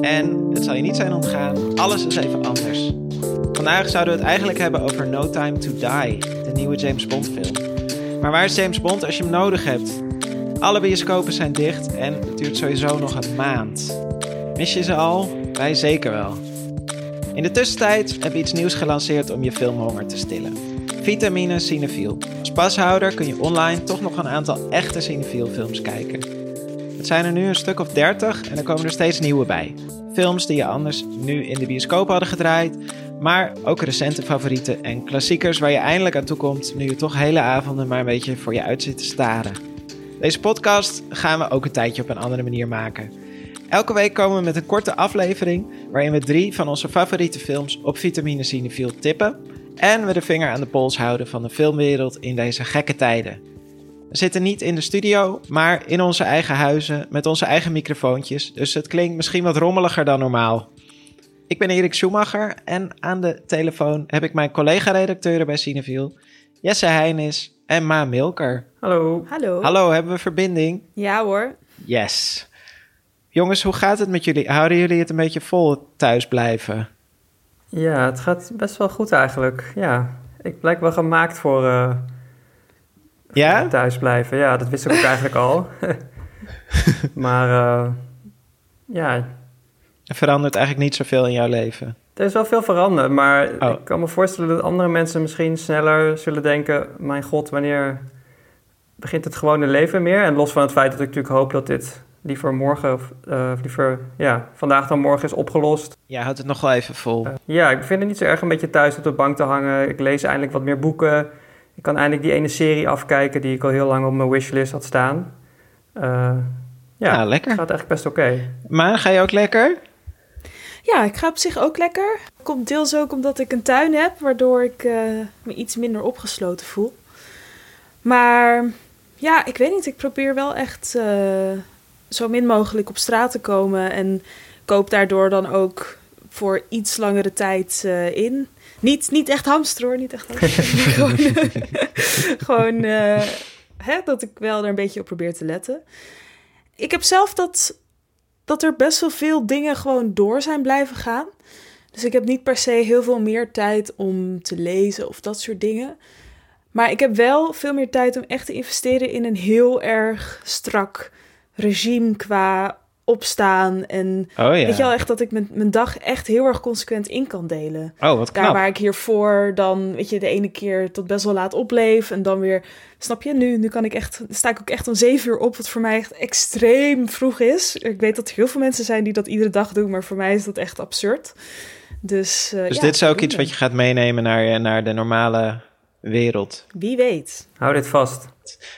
En het zal je niet zijn ontgaan, alles is even anders. Vandaag zouden we het eigenlijk hebben over No Time to Die, de nieuwe James Bond film. Maar waar is James Bond als je hem nodig hebt? Alle bioscopen zijn dicht en het duurt sowieso nog een maand. Mis je ze al? Wij zeker wel. In de tussentijd hebben we iets nieuws gelanceerd om je filmhonger te stillen. Vitamine Cinefiel. Als pashouder kun je online toch nog een aantal echte Cinefiel films kijken. Zijn er nu een stuk of 30 en er komen er steeds nieuwe bij. Films die je anders nu in de bioscoop hadden gedraaid, maar ook recente favorieten en klassiekers waar je eindelijk aan toe komt nu je toch hele avonden maar een beetje voor je uit zit te staren. Deze podcast gaan we ook een tijdje op een andere manier maken. Elke week komen we met een korte aflevering waarin we drie van onze favoriete films op Vitamine Cinefiel tippen en we de vinger aan de pols houden van de filmwereld in deze gekke tijden. We zitten niet in de studio, maar in onze eigen huizen met onze eigen microfoontjes, dus het klinkt misschien wat rommeliger dan normaal. Ik ben Erik Schumacher en aan de telefoon heb ik mijn collega-redacteuren bij Cineviel, Jesse Heinis en Ma Milker. Hallo. Hallo. Hallo, hebben we verbinding? Ja hoor. Yes. Jongens, hoe gaat het met jullie? Houden jullie het een beetje vol thuis blijven? Ja, het gaat best wel goed eigenlijk. Ja, ik blijk wel gemaakt voor, uh, ja? voor thuis blijven. Ja, dat wist ik ook eigenlijk al. maar uh, ja. Er verandert eigenlijk niet zoveel in jouw leven? Er is wel veel veranderd, maar oh. ik kan me voorstellen dat andere mensen misschien sneller zullen denken... mijn god, wanneer begint het gewone leven meer? En los van het feit dat ik natuurlijk hoop dat dit liever morgen of uh, liever ja, vandaag dan morgen is opgelost. Ja, houdt het nog wel even vol. Uh, ja, ik vind het niet zo erg een beetje thuis op de bank te hangen. Ik lees eindelijk wat meer boeken. Ik kan eindelijk die ene serie afkijken die ik al heel lang op mijn wishlist had staan. Uh, ja, ja, lekker. Het gaat eigenlijk best oké. Okay. Maar ga je ook lekker? Ja, ik ga op zich ook lekker. Komt deels ook omdat ik een tuin heb, waardoor ik uh, me iets minder opgesloten voel. Maar ja, ik weet niet. Ik probeer wel echt uh, zo min mogelijk op straat te komen. En koop daardoor dan ook voor iets langere tijd uh, in. Niet, niet echt hamster hoor, niet echt hamster. gewoon gewoon uh, hè, dat ik wel er een beetje op probeer te letten. Ik heb zelf dat, dat er best wel veel dingen gewoon door zijn blijven gaan. Dus ik heb niet per se heel veel meer tijd om te lezen of dat soort dingen. Maar ik heb wel veel meer tijd om echt te investeren in een heel erg strak regime qua opstaan. En oh, ja. weet je wel, echt dat ik mijn, mijn dag echt heel erg consequent in kan delen. Oh, wat knap. Daar waar ik hiervoor dan, weet je, de ene keer tot best wel laat opleef. En dan weer, snap je, nu, nu kan ik echt, sta ik ook echt om zeven uur op. Wat voor mij echt extreem vroeg is. Ik weet dat er heel veel mensen zijn die dat iedere dag doen. Maar voor mij is dat echt absurd. Dus, uh, dus ja, dit is ook iets wat je gaat meenemen naar, naar de normale wereld. Wie weet. Hou dit vast.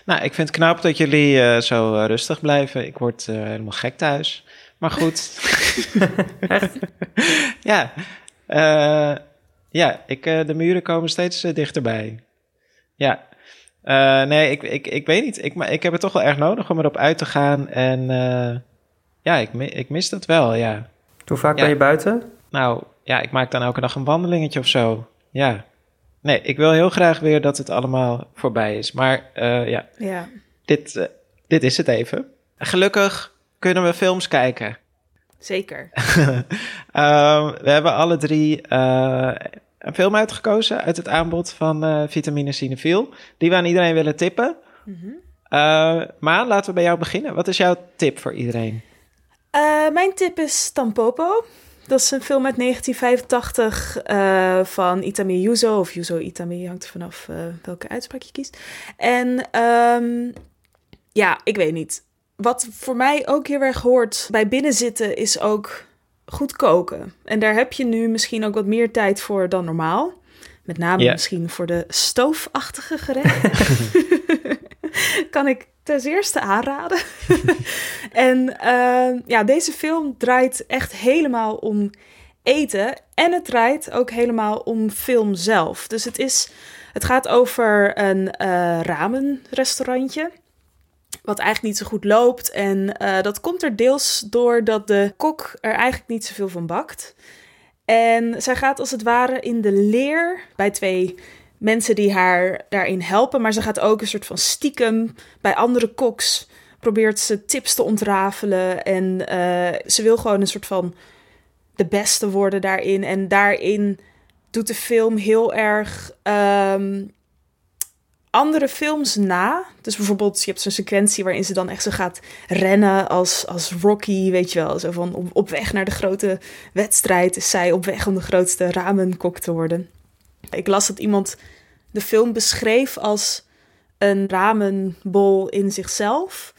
Nou, ik vind het knap dat jullie uh, zo uh, rustig blijven. Ik word uh, helemaal gek thuis. Maar goed. Echt? ja. ja, ik, de muren komen steeds dichterbij. Ja. nee, ik, ik, ik weet niet. Ik, maar ik heb het toch wel erg nodig om erop uit te gaan. En ja, ik, ik mis dat wel, ja. Hoe vaak ja. ben je buiten? Nou, ja, ik maak dan elke dag een wandelingetje of zo. Ja. Nee, ik wil heel graag weer dat het allemaal voorbij is. Maar uh, ja, ja. Dit, uh, dit is het even. Gelukkig kunnen we films kijken. Zeker. um, we hebben alle drie uh, een film uitgekozen uit het aanbod van Vitamine Cinefiel. Die we aan iedereen willen tippen. Mm -hmm. maar laten we bij jou beginnen. Wat is jouw tip voor iedereen? mijn tip is Tampopo. Dat is een film uit 1985 uh, van Itami Yuzo. Of Yuzo Itami, hangt er vanaf uh, welke uitspraak je kiest. En um, ja, ik weet niet. Wat voor mij ook heel erg hoort bij binnenzitten is ook goed koken. En daar heb je nu misschien ook wat meer tijd voor dan normaal. Met name misschien voor de stoofachtige gerechten. kan ik ten eerste aanraden. en uh, ja, deze film draait echt helemaal om eten. En het draait ook helemaal om film zelf. Dus het, is, het gaat over een uh, ramenrestaurantje. Wat eigenlijk niet zo goed loopt. En uh, dat komt er deels door dat de kok er eigenlijk niet zoveel van bakt. En zij gaat als het ware in de leer bij twee mensen die haar daarin helpen. Maar ze gaat ook een soort van stiekem bij andere koks probeert ze tips te ontrafelen. En eh, ze wil gewoon een soort van de beste worden daarin. En daarin doet de film heel erg ehm, andere films na. Dus bijvoorbeeld, je hebt zo'n sequentie waarin ze dan echt zo gaat rennen als, als Rocky, weet je wel. Zo van op, op weg naar de grote wedstrijd is zij op weg om de grootste ramenkok te worden. Ik las dat iemand de film beschreef als een ramenbol in zichzelf.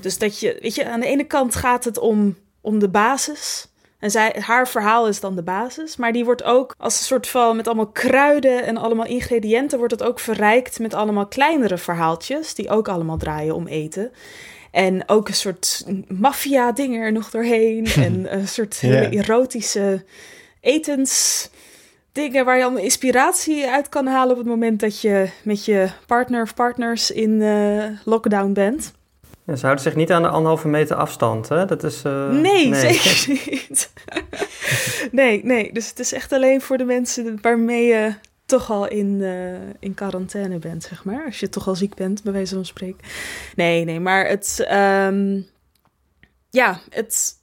Dus dat je, weet je, aan de ene kant gaat het om, om de basis. En zij, haar verhaal is dan de basis. Maar die wordt ook als een soort van met allemaal kruiden en allemaal ingrediënten, wordt het ook verrijkt met allemaal kleinere verhaaltjes. Die ook allemaal draaien om eten. En ook een soort maffia-dingen er nog doorheen. en een soort hele erotische etens dingen waar je allemaal inspiratie uit kan halen op het moment dat je met je partner of partners in uh, lockdown bent. Ja, ze houden zich niet aan de anderhalve meter afstand, hè? Dat is... Uh... Nee, nee, zeker niet. nee, nee. Dus het is echt alleen voor de mensen waarmee je toch al in, uh, in quarantaine bent, zeg maar. Als je toch al ziek bent, bij wijze van spreken. Nee, nee, maar het... Um, ja, het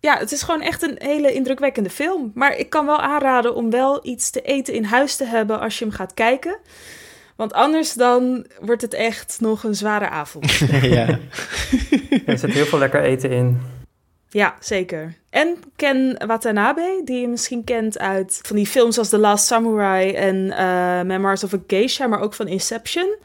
ja, het is gewoon echt een hele indrukwekkende film. Maar ik kan wel aanraden om wel iets te eten in huis te hebben als je hem gaat kijken. Want anders dan wordt het echt nog een zware avond. ja. er zit heel veel lekker eten in. Ja, zeker. En Ken Watanabe, die je misschien kent uit van die films als The Last Samurai en uh, Memoirs of a Geisha, maar ook van Inception.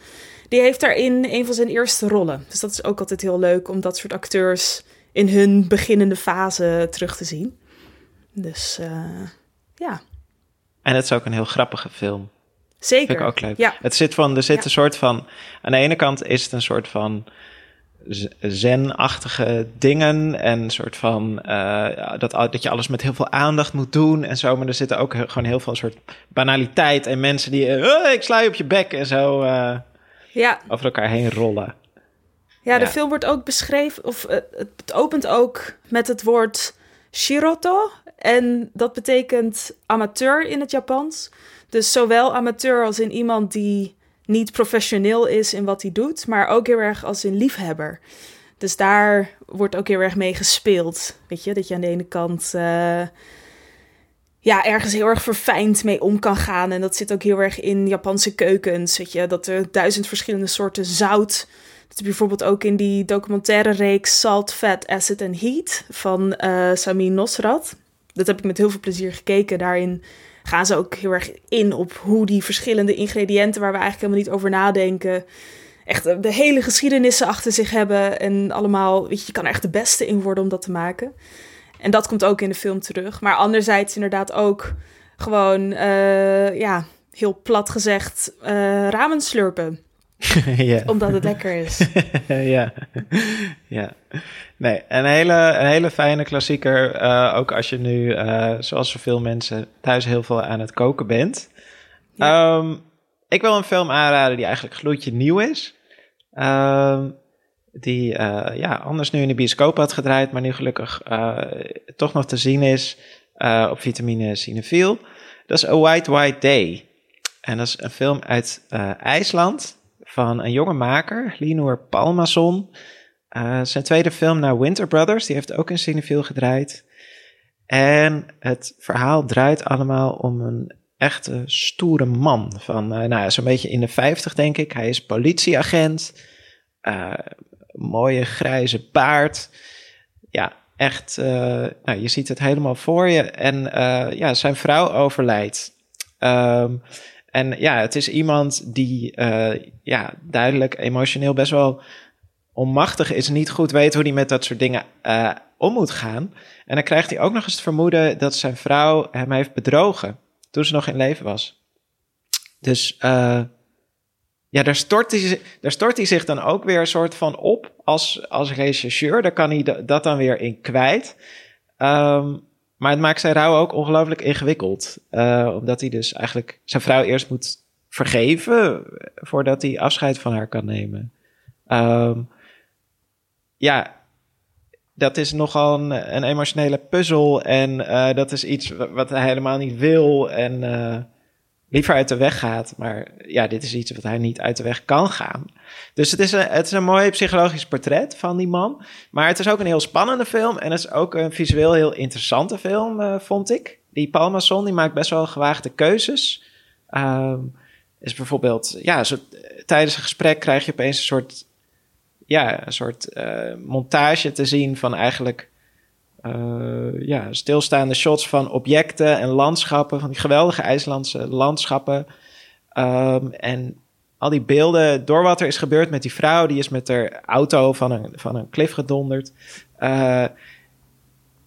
Die heeft daarin een van zijn eerste rollen. Dus dat is ook altijd heel leuk om dat soort acteurs in hun beginnende fase terug te zien. Dus uh, ja. En het is ook een heel grappige film. Zeker. Vind ik ook leuk. Ja. Het zit van, er zit een soort van. Aan de ene kant is het een soort van zen-achtige dingen en een soort van uh, dat, dat je alles met heel veel aandacht moet doen en zo. Maar er zitten ook gewoon heel veel soort banaliteit en mensen die uh, ik sla je op je bek en zo uh, ja. over elkaar heen rollen. Ja, de film wordt ook beschreven, of uh, het opent ook met het woord shiroto. En dat betekent amateur in het Japans. Dus zowel amateur als in iemand die niet professioneel is in wat hij doet, maar ook heel erg als in liefhebber. Dus daar wordt ook heel erg mee gespeeld. Weet je, dat je aan de ene kant uh, ja, ergens heel erg verfijnd mee om kan gaan. En dat zit ook heel erg in Japanse keukens. Weet je, dat er duizend verschillende soorten zout bijvoorbeeld ook in die documentaire reeks Salt, Fat, Acid and Heat van uh, Sami Nosrat. Dat heb ik met heel veel plezier gekeken. Daarin gaan ze ook heel erg in op hoe die verschillende ingrediënten, waar we eigenlijk helemaal niet over nadenken, echt de hele geschiedenissen achter zich hebben. En allemaal, weet je, je kan er echt de beste in worden om dat te maken. En dat komt ook in de film terug. Maar anderzijds inderdaad ook gewoon, uh, ja, heel plat gezegd, uh, ramen slurpen. ja. Omdat het lekker is. ja. ja. Nee, een hele, een hele fijne klassieker. Uh, ook als je nu, uh, zoals zoveel mensen, thuis heel veel aan het koken bent. Ja. Um, ik wil een film aanraden die eigenlijk gloedje nieuw is. Um, die uh, ja, anders nu in de bioscoop had gedraaid, maar nu gelukkig toch nog te zien is op vitamine Cinefiel. Dat is A White White Day. En dat is een film uit IJsland van een jonge maker, Linor Palmason. Uh, zijn tweede film naar Winter Brothers, die heeft ook in Cineville gedraaid. En het verhaal draait allemaal om een echte stoere man. Van, uh, nou zo'n beetje in de 50 denk ik. Hij is politieagent. Uh, mooie grijze baard. Ja, echt. nou, je ziet het helemaal voor je. En ja, zijn vrouw overlijdt. Um, en ja, het is iemand die uh, ja, duidelijk emotioneel best wel onmachtig is. Niet goed weet hoe hij met dat soort dingen uh, om moet gaan. En dan krijgt hij ook nog eens het vermoeden dat zijn vrouw hem heeft bedrogen. Toen ze nog in leven was. Dus uh, ja, daar stort, hij, daar stort hij zich dan ook weer een soort van op als, als rechercheur. Daar kan hij dat dan weer in kwijt. Um, maar het maakt zijn rouw ook ongelooflijk ingewikkeld. Uh, omdat hij dus eigenlijk zijn vrouw eerst moet vergeven voordat hij afscheid van haar kan nemen. Um, ja, dat is nogal een, een emotionele puzzel. En uh, dat is iets wat hij helemaal niet wil. En uh, liever uit de weg gaat. Maar ja, dit is iets wat hij niet uit de weg kan gaan. Dus het is een, het is een mooi psychologisch portret van die man. Maar het is ook een heel spannende film. En het is ook een visueel heel interessante film, uh, vond ik. Die Palmason, die maakt best wel gewaagde keuzes. Um, is bijvoorbeeld, ja, zo, tijdens een gesprek krijg je opeens een soort, ja, een soort uh, montage te zien van eigenlijk uh, ja, stilstaande shots van objecten en landschappen, van die geweldige IJslandse landschappen. Um, en al die beelden, door wat er is gebeurd met die vrouw, die is met haar auto van een, van een klif gedonderd. Uh,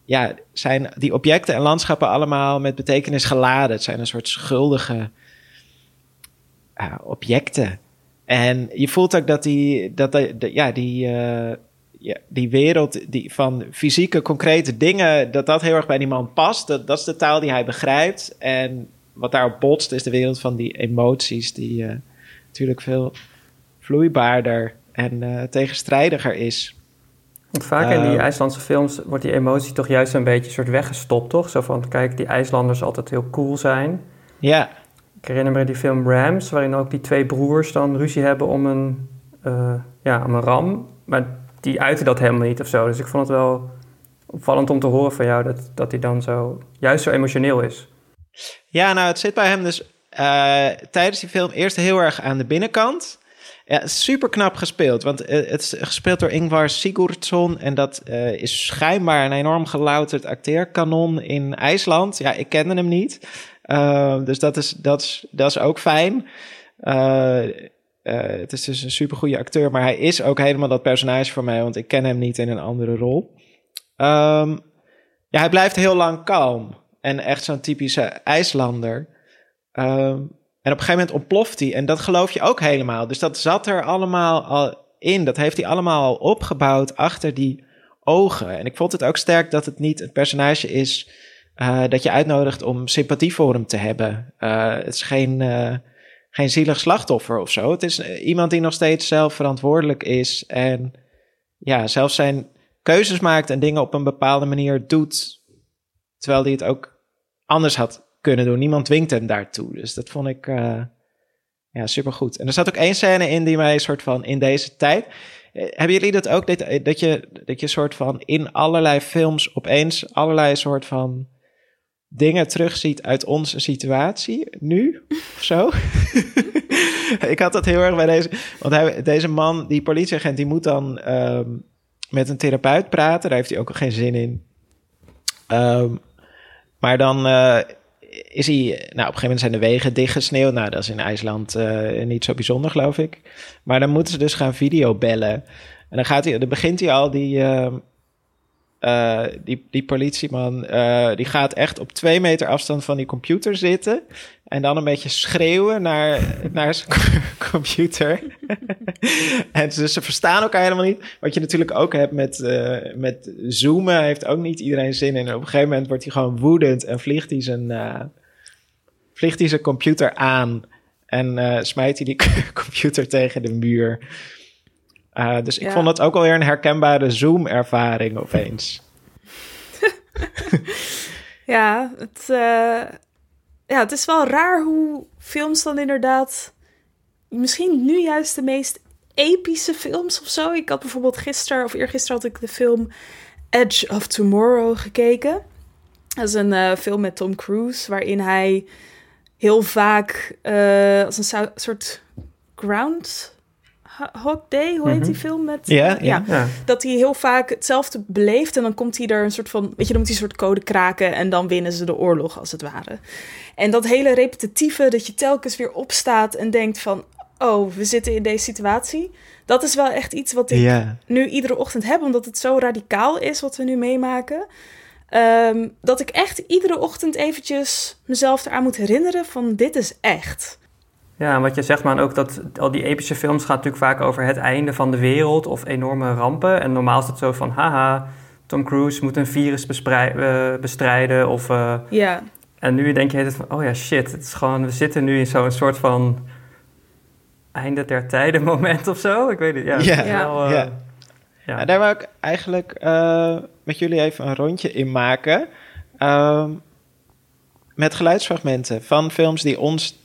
ja, zijn die objecten en landschappen allemaal met betekenis geladen. Het zijn een soort schuldige uh, objecten. En je voelt ook dat die, dat de, ja, die, ja, die wereld die, van fysieke, concrete dingen, dat dat heel erg bij die man past. Dat, dat is de taal die hij begrijpt. En wat daarop botst, is de wereld van die emoties, die uh, natuurlijk veel vloeibaarder en uh, tegenstrijdiger is. Want vaak in die IJslandse films wordt die emotie toch juist een beetje soort weggestopt, toch? Zo van, kijk, die IJslanders altijd heel cool zijn. Ja. Ik herinner me die film Rams, waarin ook die twee broers dan ruzie hebben om een, uh, ja, om een ram. Maar die uiten dat helemaal niet of zo. Dus ik vond het wel opvallend om te horen van jou dat, dat hij dan zo, juist zo emotioneel is. Ja, nou, het zit bij hem dus uh, tijdens die film eerst heel erg aan de binnenkant. Ja, super knap gespeeld. Want het is gespeeld door Ingvar Sigurdsson. En dat uh, is schijnbaar een enorm gelouterd acteerkanon in IJsland. Ja, ik kende hem niet. Dus dat is, dat, is, dat is ook fijn. Het is dus een super goede acteur. Maar hij is ook helemaal dat personage voor mij. Want ik ken hem niet in een andere rol. Um, ja, hij blijft heel lang kalm. En echt zo'n typische IJslander. Um, en op een gegeven moment ontploft hij. En dat geloof je ook helemaal. Dus dat zat er allemaal al in. Dat heeft hij allemaal al opgebouwd achter die ogen. En ik vond het ook sterk dat het niet een personage is uh, dat je uitnodigt om sympathie voor hem te hebben. Uh, het is geen, geen zielig slachtoffer of zo. Het is iemand die nog steeds zelf verantwoordelijk is. En ja, zelf zijn keuzes maakt en dingen op een bepaalde manier doet. Terwijl hij het ook anders had kunnen doen. Niemand dwingt hem daartoe. Dus dat vond ik uh, ja, supergoed. En er zat ook één scène in die mij soort van in deze tijd. Hebben jullie dat ook? Dat, dat, je, dat je soort van in allerlei films opeens allerlei soort van dingen terugziet uit onze situatie nu of zo. ik had dat heel erg bij deze. Want hij, deze man, die politieagent, die moet dan um, met een therapeut praten. Daar heeft hij ook geen zin in. Um, maar dan uh, is hij, nou, op een gegeven moment zijn de wegen dichtgesneeuwd. Nou, dat is in IJsland uh, niet zo bijzonder, geloof ik. Maar dan moeten ze dus gaan videobellen. En dan, gaat hij, dan begint hij al die, uh, uh, die, die politieman, die gaat echt op twee meter afstand van die computer zitten. En dan een beetje schreeuwen naar, naar zijn computer. en ze, ze verstaan elkaar helemaal niet. Wat je natuurlijk ook hebt met, uh, met zoomen, heeft ook niet iedereen zin in. En op een gegeven moment wordt hij gewoon woedend en vliegt hij zijn, vliegt hij zijn computer aan. En smijt hij die computer tegen de muur. Dus ik ja. vond het ook alweer een herkenbare Zoom-ervaring opeens. ja, het ja, het is wel raar hoe films dan inderdaad. Misschien nu juist de meest epische films of zo. Ik had bijvoorbeeld gisteren of eergisteren had ik de film Edge of Tomorrow gekeken. Dat is een uh, film met Tom Cruise waarin hij heel vaak uh, als een soort ground Hot Day, hoe heet mm -hmm. die film met? Ja, uh, Dat hij heel vaak hetzelfde beleeft en dan komt hij er een soort van, weet je, dan moet hij een soort code kraken en dan winnen ze de oorlog als het ware. En dat hele repetitieve, dat je telkens weer opstaat en denkt van, oh, we zitten in deze situatie. Dat is wel echt iets wat ik nu iedere ochtend heb, omdat het zo radicaal is wat we nu meemaken. Um, dat ik echt iedere ochtend eventjes mezelf eraan moet herinneren van dit is echt. Ja, en wat je zegt, man, ook dat al die epische films gaan natuurlijk vaak over het einde van de wereld of enorme rampen. En normaal is het zo van, haha, Tom Cruise moet een virus uh, bestrijden of... Uh, ja. En nu denk je van, oh ja, shit, het is gewoon, we zitten nu in zo'n soort van einde der tijden moment of zo. Ik weet het, ja. Ja, wel, uh, ja. ja. daar wil ik eigenlijk met jullie even een rondje in maken. met geluidsfragmenten van films die ons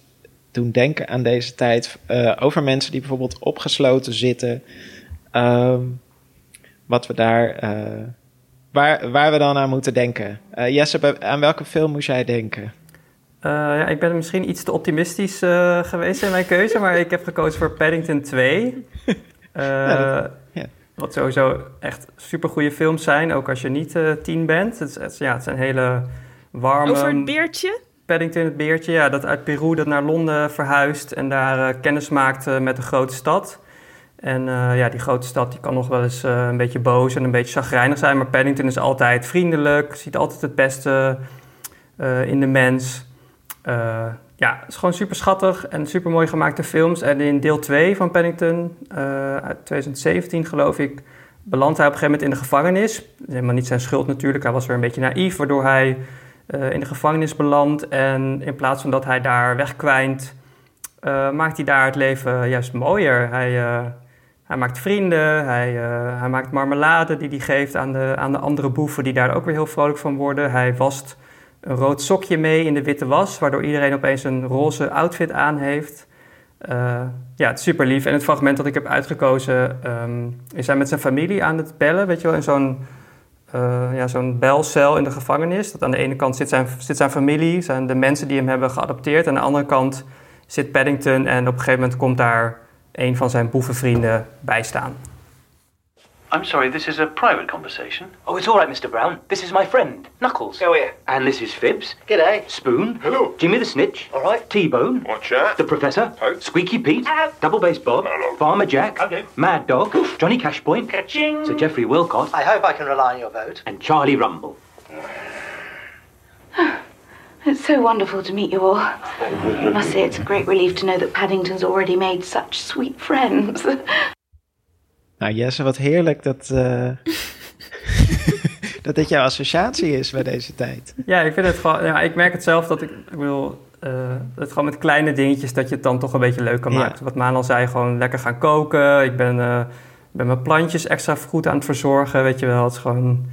doen denken aan deze tijd. eh, over mensen die bijvoorbeeld opgesloten zitten. Ehm, wat we daar. eh, waar, waar we dan aan moeten denken. Eh, Jesse, aan welke film moest jij denken? Eh, ja, ik ben misschien iets te optimistisch eh, geweest in mijn keuze, maar ik heb gekozen voor Paddington 2. Eh, Ja, dat- ja. Wat sowieso echt supergoeie films zijn, ook als je niet eh, tien bent. Het, is- het, ja, het zijn hele warme... Over het beertje. Paddington, het beertje, ja, dat uit Peru dat naar Londen verhuist en daar eh, kennis maakt eh, met de grote stad. En eh, ja, die grote stad die kan nog wel eens een beetje boos en een beetje chagrijnig zijn, maar Paddington is altijd vriendelijk, ziet altijd het beste in de mens. Ja, het is gewoon super schattig en super mooi gemaakte films. En in deel 2 van Paddington, uit 2017 geloof ik, belandt hij op een gegeven moment in de gevangenis. Helemaal niet zijn schuld natuurlijk, hij was weer een beetje naïef, waardoor hij eh, in de gevangenis belandt. En in plaats van dat hij daar wegkwijnt, eh, maakt hij daar het leven juist mooier. Hij, eh, hij maakt vrienden, hij, hij maakt marmelade die hij geeft aan de, aan de andere boeven, die daar ook weer heel vrolijk van worden. Hij wast een rood sokje mee in de witte was, waardoor iedereen opeens een roze outfit aan heeft. Ja, het is super lief. En het fragment dat ik heb uitgekozen ehm, is hij met zijn familie aan het bellen, weet je wel, in zo'n eh, ja, zo'n belcel in de gevangenis. Dat aan de ene kant zit zijn, zit zijn familie, zijn de mensen die hem hebben geadopteerd. Aan de andere kant zit Paddington en op een gegeven moment komt daar een van zijn boevenvrienden bij staan. I'm sorry, this is a private conversation. Oh, it's all right, Mr. Brown. This is my friend, Knuckles. Go here. And this is Fibs. G'day. Spoon. Hello. Jimmy the Snitch. All right. T-Bone. Watch out. The Professor. Ho. Squeaky Pete. Ow. Double Bass Bob. Hello. Farmer Jack. Okay. Mad Dog. Oof. Johnny Cashpoint. Ka-ching. Sir Geoffrey Wilcott. I hope I can rely on your vote. And Charlie Rumble. It's so wonderful to meet you all. I must say it's a great relief to know that Paddington's already made such sweet friends. Nou, Jesse, wat heerlijk dat, eh, dat dit jouw associatie is bij deze tijd. Ja, ik vind het gewoon. Ja, ik merk het zelf dat ik, ik wil. eh, het gewoon met kleine dingetjes dat je het dan toch een beetje leuk kan Ja. maken. Wat Maan al zei, gewoon lekker gaan koken. Ik ben, eh, ben mijn plantjes extra goed aan het verzorgen. Weet je wel, het is gewoon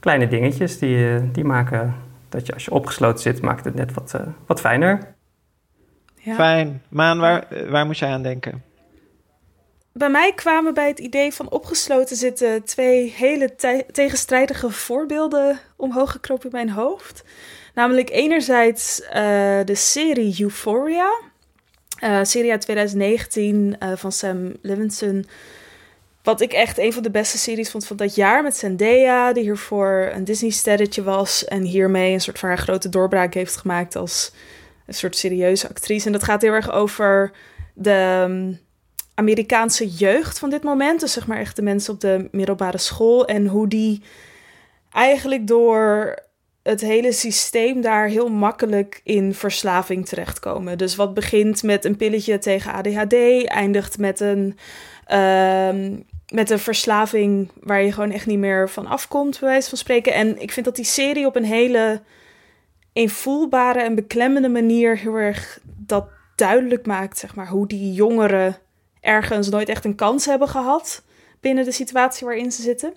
kleine dingetjes die, die maken dat je als je opgesloten zit, maakt het net wat, wat fijner. Ja. Fijn. Maan, waar, waar moet jij aan denken? Bij mij kwamen bij het idee van opgesloten zitten twee hele te- tegenstrijdige voorbeelden omhoog gekropen in mijn hoofd. Namelijk enerzijds eh, de serie Euphoria. Eh serie uit 2019 eh, van Sam Levinson. Wat ik echt een van de beste series vond van dat jaar. Met Zendaya, die hiervoor een Disney-sterretje was. En hiermee een soort van haar grote doorbraak heeft gemaakt als een soort serieuze actrice. En dat gaat heel erg over de um, Amerikaanse jeugd van dit moment. Dus zeg maar echt de mensen op de middelbare school. En hoe die eigenlijk door het hele systeem daar heel makkelijk in verslaving terechtkomen. Dus wat begint met een pilletje tegen ADHD, eindigt met een, ehm, met een verslaving waar je gewoon echt niet meer van afkomt, bij wijze van spreken. En ik vind dat die serie op een hele invoelbare en beklemmende manier heel erg dat duidelijk maakt, zeg maar, hoe die jongeren ergens nooit echt een kans hebben gehad binnen de situatie waarin ze zitten.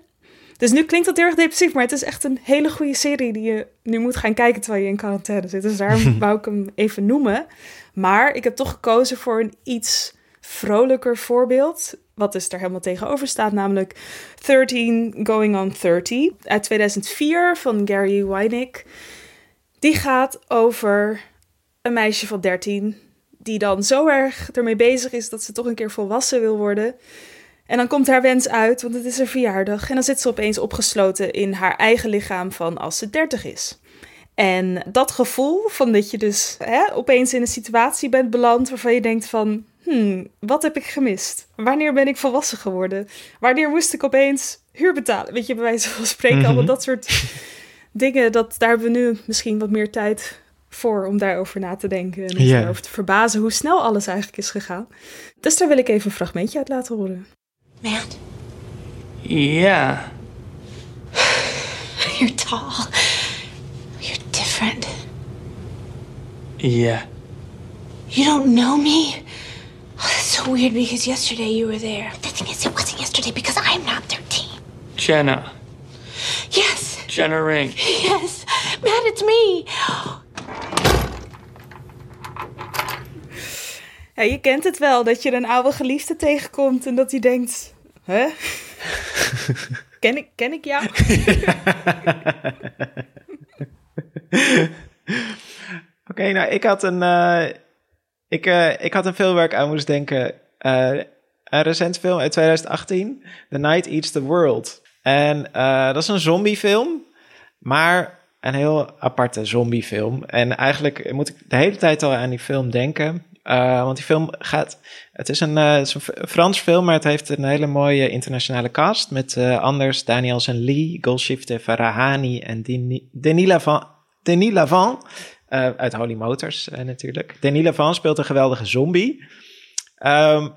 Dus nu klinkt dat heel erg depressief, maar het is echt een hele goede serie die je nu moet gaan kijken terwijl je in quarantaine zit. Dus daarom wou ik hem even noemen. Maar ik heb toch gekozen voor een iets vrolijker voorbeeld. Wat dus daar helemaal tegenover staat, namelijk 13 Going on 30 uit 2004 van Gary Winnick. Die gaat over een meisje van 13 die dan zo erg ermee bezig is dat ze toch een keer volwassen wil worden. En dan komt haar wens uit, want het is haar verjaardag. En dan zit ze opeens opgesloten in haar eigen lichaam van als ze 30 is. En dat gevoel van dat je dus hè, opeens in een situatie bent beland waarvan je denkt van... Hmm, wat heb ik gemist? Wanneer ben ik volwassen geworden? Wanneer moest ik opeens huur betalen? Weet je, bij wijze van spreken, Mhm. allemaal dat soort dingen. Dat, daar hebben we nu misschien wat meer tijd voor om daarover na te denken. En Ja. daarover te verbazen hoe snel alles eigenlijk is gegaan. Dus daar wil ik even een fragmentje uit laten horen. Matt, Yeah. you're tall. You're different. Yeah. You don't know me? Oh, that's so weird because yesterday you were there. The thing is, it wasn't yesterday because I'm not 13. Jenna. Yes, Jenna Ring. yes. Matt, it's me. Ja, je kent het wel, dat je een oude geliefde tegenkomt en dat hij denkt... Hè? ken, ik, ken ik jou? Oké, nou, ik had een, eh, ik, eh, ik had een film waar ik aan moest denken. Eh, een recent film uit 2018, The Night Eats the World. En dat is een zombiefilm, maar een heel aparte zombiefilm. En eigenlijk moet ik de hele tijd al aan die film denken. Eh, want die film gaat. Het is, een, eh, Frans film, maar het heeft een hele mooie internationale cast. Met eh, Anders, Danielsen Lee, Golshifteh Farahani en Deni- Denis. Denis Lavant eh, uit Holy Motors natuurlijk. Denis Lavant speelt een geweldige zombie. Ehm,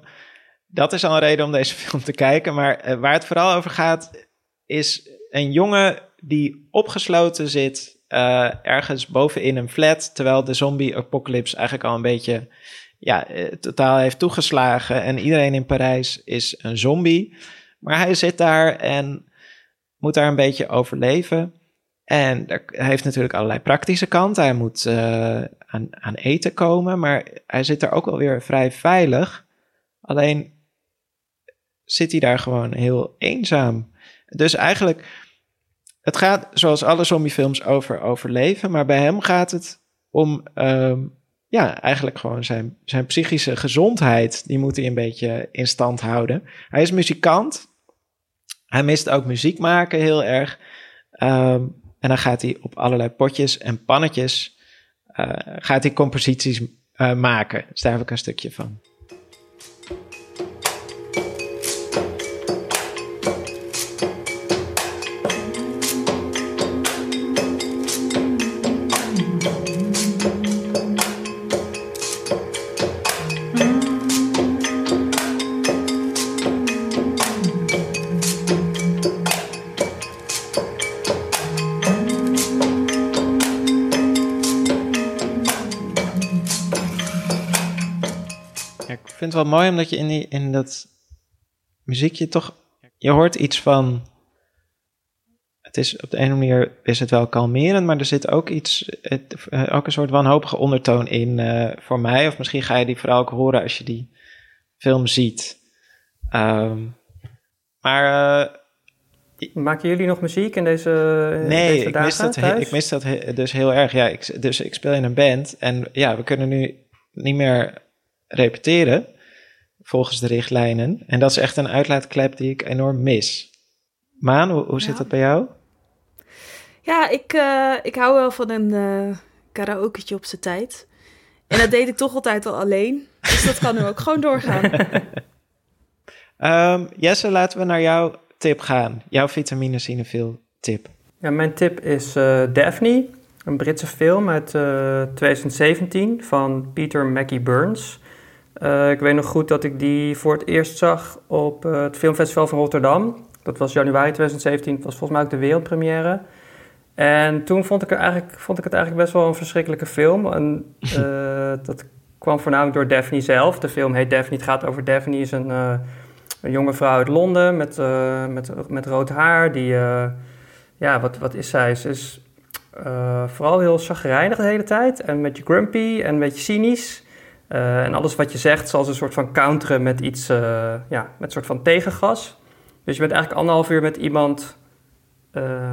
dat is al een reden om deze film te kijken. Maar waar het vooral over gaat, is een jongen die opgesloten zit eh, ergens bovenin een flat. Terwijl de zombie-apocalypse eigenlijk al een beetje ja, eh, totaal heeft toegeslagen. En iedereen in Parijs is een zombie. Maar hij zit daar en moet daar een beetje overleven. En hij heeft natuurlijk allerlei praktische kanten. Hij moet eh, aan, aan eten komen, maar hij zit er ook wel weer vrij veilig. Alleen zit hij daar gewoon heel eenzaam. Dus eigenlijk, het gaat zoals alle zombiefilms over overleven, maar bij hem gaat het om, ehm, ja, eigenlijk gewoon zijn, zijn psychische gezondheid. Die moet hij een beetje in stand houden. Hij is muzikant. Hij mist ook muziek maken heel erg. Ehm, en dan gaat hij op allerlei potjes en pannetjes, eh, gaat hij composities eh, maken. Dus daar heb ik een stukje van. Het wel mooi omdat je in, die, in dat muziekje toch... Je hoort iets van... Het is op de ene manier is het wel kalmerend, maar er zit ook iets, het, eh, ook een soort wanhopige ondertoon in eh, voor mij. Of misschien ga je die vooral ook horen als je die film ziet. Ehm, maar eh, Maken jullie nog muziek in deze, in Nee, deze ik dagen mis, dat, he- ik mis dat he- dus heel erg. Ja, ik, dus ik speel in een band en ja, we kunnen nu niet meer repeteren volgens de richtlijnen. En dat is echt een uitlaatklep die ik enorm mis. Maan, hoe, hoe zit Ja. dat bij jou? Ja, ik, eh, ik hou wel van een eh karaoketje op zijn tijd. En dat deed ik toch altijd al alleen. Dus dat kan nu ook gewoon doorgaan. Ehm, Jesse, laten we naar jouw tip gaan. Jouw vitamine cinefiel tip. Ja, mijn tip is eh, Daphne, een Britse film uit eh, 2017 van Peter Mackie Burns. Eh, ik weet nog goed dat ik die voor het eerst zag op eh, het Filmfestival van Rotterdam. Dat was januari 2017, het was volgens mij ook de wereldpremière. En toen vond ik, er eigenlijk, vond ik het eigenlijk best wel een verschrikkelijke film. En, eh, dat kwam voornamelijk door Daphne zelf. De film heet Daphne, het gaat over Daphne, is een, een jonge vrouw uit Londen met, met, met rood haar die... ja, wat, wat is zij? Ze is vooral heel chagrijnig de hele tijd. En een beetje grumpy en een beetje cynisch. Eh, en alles wat je zegt zal ze een soort van counteren met iets, eh, ja, met een soort van tegengas. Dus je bent eigenlijk anderhalf uur met iemand eh,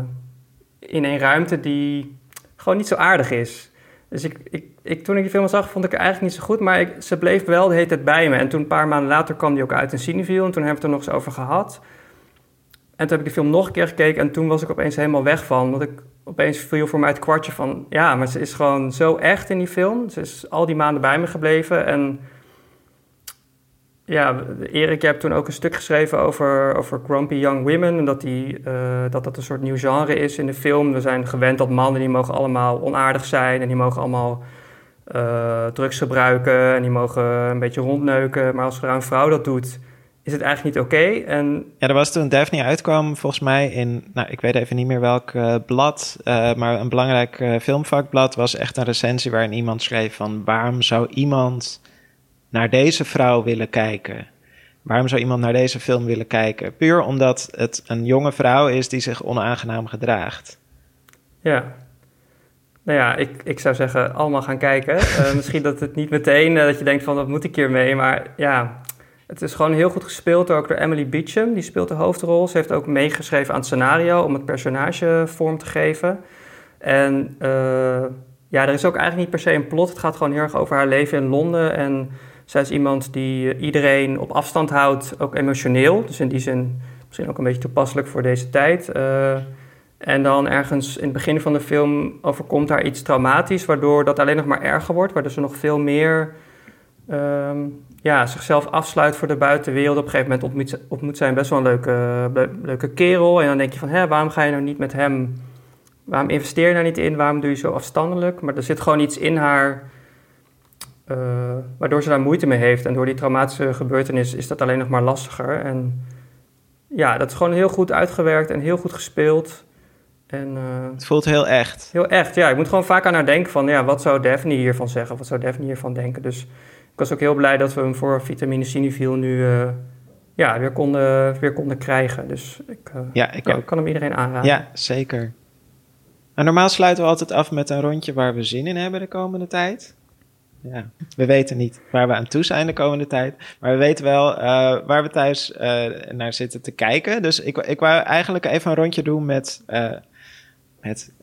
in een ruimte die gewoon niet zo aardig is. Dus ik, ik, ik, toen ik die film zag, vond ik het eigenlijk niet zo goed. Maar ik, ze bleef wel de hele tijd bij me. En toen een paar maanden later kwam die ook uit in Cineville. En toen hebben we het er nog eens over gehad. En toen heb ik de film nog een keer gekeken en toen was ik opeens helemaal weg van. Want ik opeens viel voor mij het kwartje van... Ja, maar ze is gewoon zo echt in die film. Ze is al die maanden bij me gebleven. En ja, Erik, je hebt toen ook een stuk geschreven over, over grumpy young women. En dat, die, eh, dat dat een soort nieuw genre is in de film. We zijn gewend dat mannen die mogen allemaal onaardig zijn. En die mogen allemaal eh, drugs gebruiken. En die mogen een beetje rondneuken. Maar als er een vrouw dat doet, is het eigenlijk niet oké. En Ja, er was toen Daphne uitkwam, volgens mij in, nou, ik weet even niet meer welk eh, blad, eh, maar een belangrijk eh, filmvakblad was echt een recensie waarin iemand schreef van waarom zou iemand naar deze vrouw willen kijken? Waarom zou iemand naar deze film willen kijken? Puur omdat het een jonge vrouw is die zich onaangenaam gedraagt. Ja. Nou ja, ik, ik zou zeggen, allemaal gaan kijken. Misschien dat het niet meteen, dat je denkt van, wat moet ik hiermee? Maar ja, het is gewoon heel goed gespeeld ook door Emily Beecham. Die speelt de hoofdrol. Ze heeft ook meegeschreven aan het scenario om het personage vorm te geven. En uh, ja, er is ook eigenlijk niet per se een plot. Het gaat gewoon heel erg over haar leven in Londen. En zij is iemand die iedereen op afstand houdt, ook emotioneel. Dus in die zin misschien ook een beetje toepasselijk voor deze tijd. Uh, en dan ergens in het begin van de film overkomt haar iets traumatisch, waardoor dat alleen nog maar erger wordt, waardoor ze nog veel meer um, ja, zichzelf afsluit voor de buitenwereld. Op een gegeven moment ontmoet, ontmoet zij best wel een leuke, leuke kerel. En dan denk je van, hé, waarom ga je nou niet met hem... Waarom investeer je daar niet in? Waarom doe je zo afstandelijk? Maar er zit gewoon iets in haar... Uh, waardoor ze daar moeite mee heeft. En door die traumatische gebeurtenis is dat alleen nog maar lastiger. En ja, dat is gewoon heel goed uitgewerkt en heel goed gespeeld. En, uh, het voelt heel echt. Heel echt, ja. Ik moet gewoon vaak aan haar denken van... ja, wat zou Daphne hiervan zeggen? Wat zou Daphne hiervan denken? Dus ik was ook heel blij dat we hem voor vitamine Cinefiel nu... Uh, ja, weer konden, weer konden krijgen. Dus ik, uh, ja, ik ja, kan hem iedereen aanraden. Ja, zeker. En normaal sluiten we altijd af met een rondje waar we zin in hebben de komende tijd. Ja, we weten niet waar we aan toe zijn de komende tijd. Maar we weten wel uh, waar we thuis uh, naar zitten te kijken. Dus ik, ik wou eigenlijk even een rondje doen met, uh, met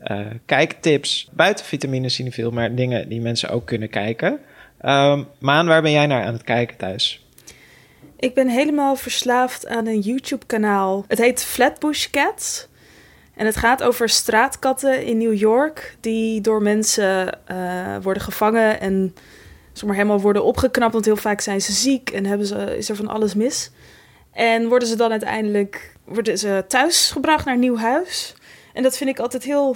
kijktips buiten vitamine cinefiel, maar dingen die mensen ook kunnen kijken. Um, Maan, waar ben jij naar aan het kijken thuis? Ik ben helemaal verslaafd aan een YouTube-kanaal. Het heet Flatbush Cats. En het gaat over straatkatten in New York die door mensen uh, worden gevangen en zomaar helemaal worden opgeknapt. Want heel vaak zijn ze ziek en hebben ze, is er van alles mis. En worden ze dan uiteindelijk worden ze thuisgebracht naar een nieuw huis. En dat vind ik altijd heel,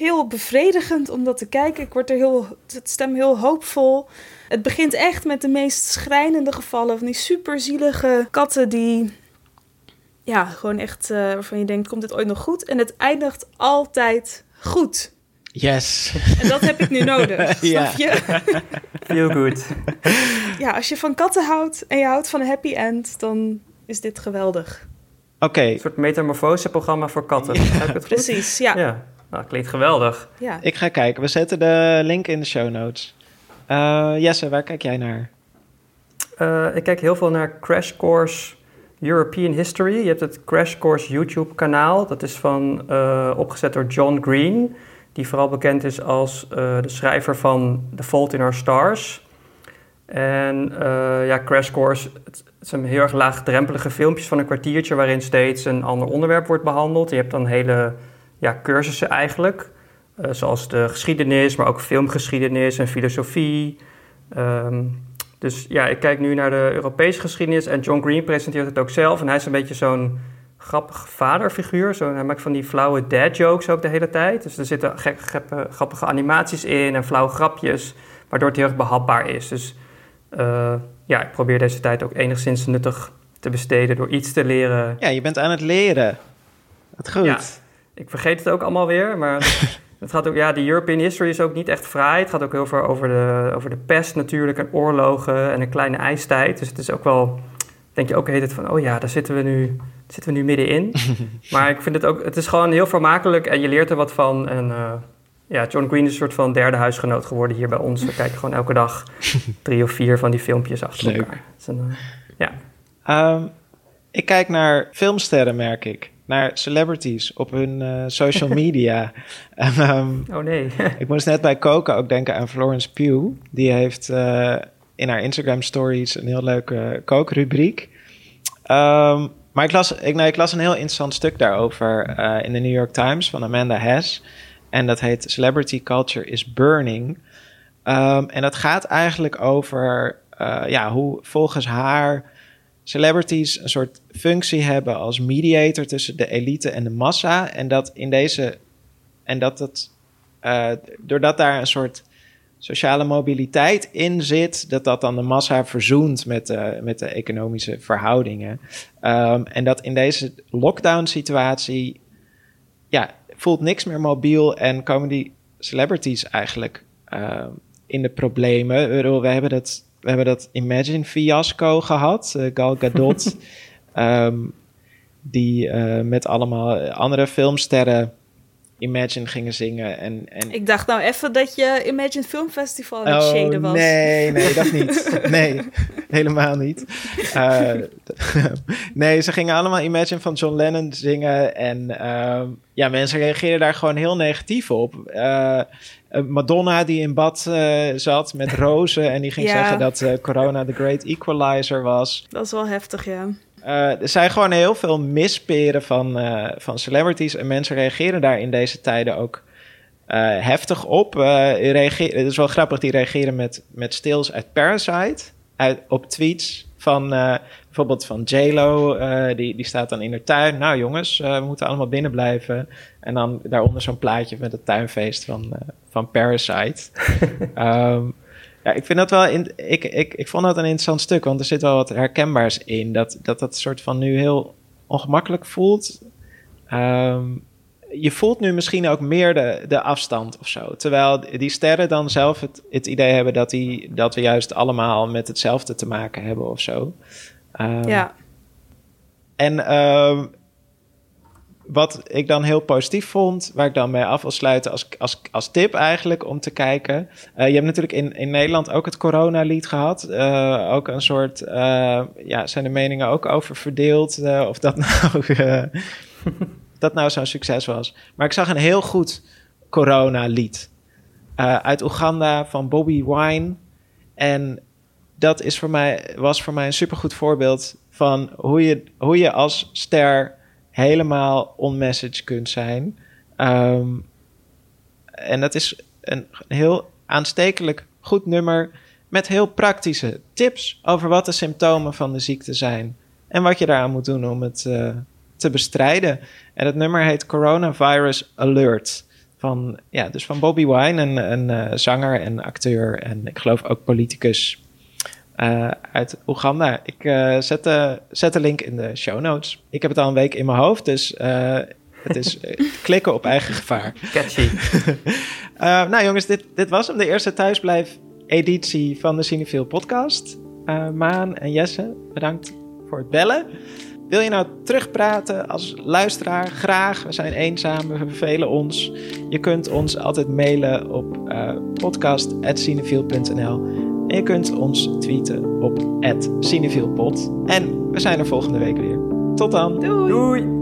heel bevredigend om dat te kijken. Ik word er heel, het stem heel hoopvol. Het begint echt met de meest schrijnende gevallen van die superzielige katten die ja, gewoon echt uh, waarvan je denkt, komt dit ooit nog goed? En het eindigt altijd goed. Yes. En dat heb ik nu nodig, Ja. snap je? Feel good. Ja, als je van katten houdt en je houdt van een happy end, dan is dit geweldig. Oké, Een soort metamorfose-programma voor katten. Heb ik het goed? Precies, ja. ja. Ja, nou, klinkt geweldig. ik ga kijken. We zetten de link in de show notes. Uh, Jesse, waar kijk jij naar? Uh, ik kijk heel veel naar Crash Course European History. Je hebt het Crash Course YouTube kanaal. Dat is van, uh, opgezet door John Green. Die vooral bekend is als uh, de schrijver van The Fault in Our Stars. En uh, ja, Crash Course, het, het zijn heel erg laagdrempelige filmpjes van een kwartiertje... waarin steeds een ander onderwerp wordt behandeld. Je hebt dan hele ja, cursussen eigenlijk. zoals de geschiedenis, maar ook filmgeschiedenis en filosofie... Um, dus ja, ik kijk nu naar de Europese geschiedenis en John Green presenteert het ook zelf. En hij is een beetje zo'n grappig vaderfiguur. Zo, hij maakt van die flauwe dad jokes ook de hele tijd. Dus er zitten gek, geppe, grappige animaties in en flauwe grapjes, waardoor het heel erg behapbaar is. Dus uh, ja, ik probeer deze tijd ook enigszins nuttig te besteden door iets te leren. Ja, je bent aan het leren. Wat goed. Ja, ik vergeet het ook allemaal weer, maar... Het gaat ook, ja, de European history is ook niet echt vrij. Het gaat ook heel veel over de, over de pest natuurlijk en oorlogen en een kleine ijstijd. Dus het is ook wel, denk je ook heet het van, oh ja, daar zitten we nu, zitten we nu middenin. maar ik vind het ook, het is gewoon heel vermakelijk en je leert er wat van. En uh, ja, John Green is een soort van derde huisgenoot geworden hier bij ons. We kijken gewoon elke dag drie of vier van die filmpjes achter Leuk. elkaar. Dus een, uh, ja. Um, ik kijk naar filmsterren, merk ik naar celebrities op hun uh, social media. en, um, oh nee. ik moest net bij koken ook denken aan Florence Pugh. Die heeft uh, in haar Instagram stories een heel leuke kookrubriek. Um, maar ik las, ik, nee, ik las een heel interessant stuk daarover uh, in de New York Times van Amanda Hess. En dat heet Celebrity Culture is Burning. Um, en dat gaat eigenlijk over ja, hoe volgens haar celebrities een soort functie hebben als mediator tussen de elite en de massa. En dat in deze. En dat het. Uh, doordat daar een soort sociale mobiliteit in zit, dat dat dan de massa verzoent met de, met de economische verhoudingen. Um, en dat in deze lockdown-situatie. Ja, voelt niks meer mobiel en komen die celebrities eigenlijk uh, in de problemen. We hebben dat we hebben dat Imagine fiasco gehad. Uh, Gal Gadot, um, die uh, met allemaal andere filmsterren Imagine gingen zingen. En, en Ik dacht nou even dat je Imagine Film Festival aan het shaden was. Oh, nee, nee, dat niet. Nee, helemaal niet. Eh, nee, ze gingen allemaal Imagine van John Lennon zingen. En ehm, ja, mensen reageerden daar gewoon heel negatief op. Eh, Madonna die in bad eh, zat met rozen en die ging Ja. zeggen dat eh, corona the great equalizer was. Dat is wel heftig, ja. Eh, er zijn gewoon heel veel misperen van, eh, van celebrities en mensen reageren daar in deze tijden ook eh, heftig op. Reageer, het is wel grappig, die reageren met, met stills uit Parasite, uit, op tweets van bijvoorbeeld van J-Lo, die, die staat dan in haar tuin. Nou jongens, we moeten allemaal binnen blijven. En dan daaronder zo'n plaatje met het tuinfeest van, van Parasite. Ehm, ja, ik vind dat wel. In, ik, ik, ik vond dat een interessant stuk, want er zit wel wat herkenbaars in. Dat dat, dat soort van nu heel ongemakkelijk voelt. Ehm, je voelt nu misschien ook meer de, de afstand of zo. Terwijl die sterren dan zelf het, het idee hebben dat, die, dat we juist allemaal met hetzelfde te maken hebben of zo. Ehm, ja. en ehm, wat ik dan heel positief vond, waar ik dan mee af wil sluiten als, als, als tip eigenlijk om te kijken. Eh, je hebt natuurlijk in, in Nederland ook het coronalied gehad. Eh, ook een soort, eh, ja, zijn de meningen ook over verdeeld of dat nou, dat nou zo'n succes was. Maar ik zag een heel goed coronalied uit Oeganda van Bobby Wine. En dat is voor mij, was voor mij een supergoed voorbeeld van hoe je, hoe je als ster helemaal on-message kunt zijn. Ehm, en dat is een heel aanstekelijk goed nummer met heel praktische tips over wat de symptomen van de ziekte zijn en wat je daaraan moet doen om het eh, te bestrijden. En het nummer heet Coronavirus Alert. Van, ja, dus van Bobby Wine, een, een eh, zanger en acteur en ik geloof ook politicus eh, uit Oeganda. Ik eh, zet, de, zet de link in de show notes. Ik heb het al een week in mijn hoofd, dus eh, het is klikken op eigen gevaar. Catchy. Nou jongens, dit, dit was hem, de eerste thuisblijf-editie van de Cinefiel podcast. Maan en Jesse, bedankt voor het bellen. Wil je nou terugpraten als luisteraar? Graag. We zijn eenzaam, we vervelen ons. Je kunt ons altijd mailen op uh, podcast.cinefiel.nl en je kunt ons tweeten op cinefielpod. En we zijn er volgende week weer. Tot dan. Doei. Doei.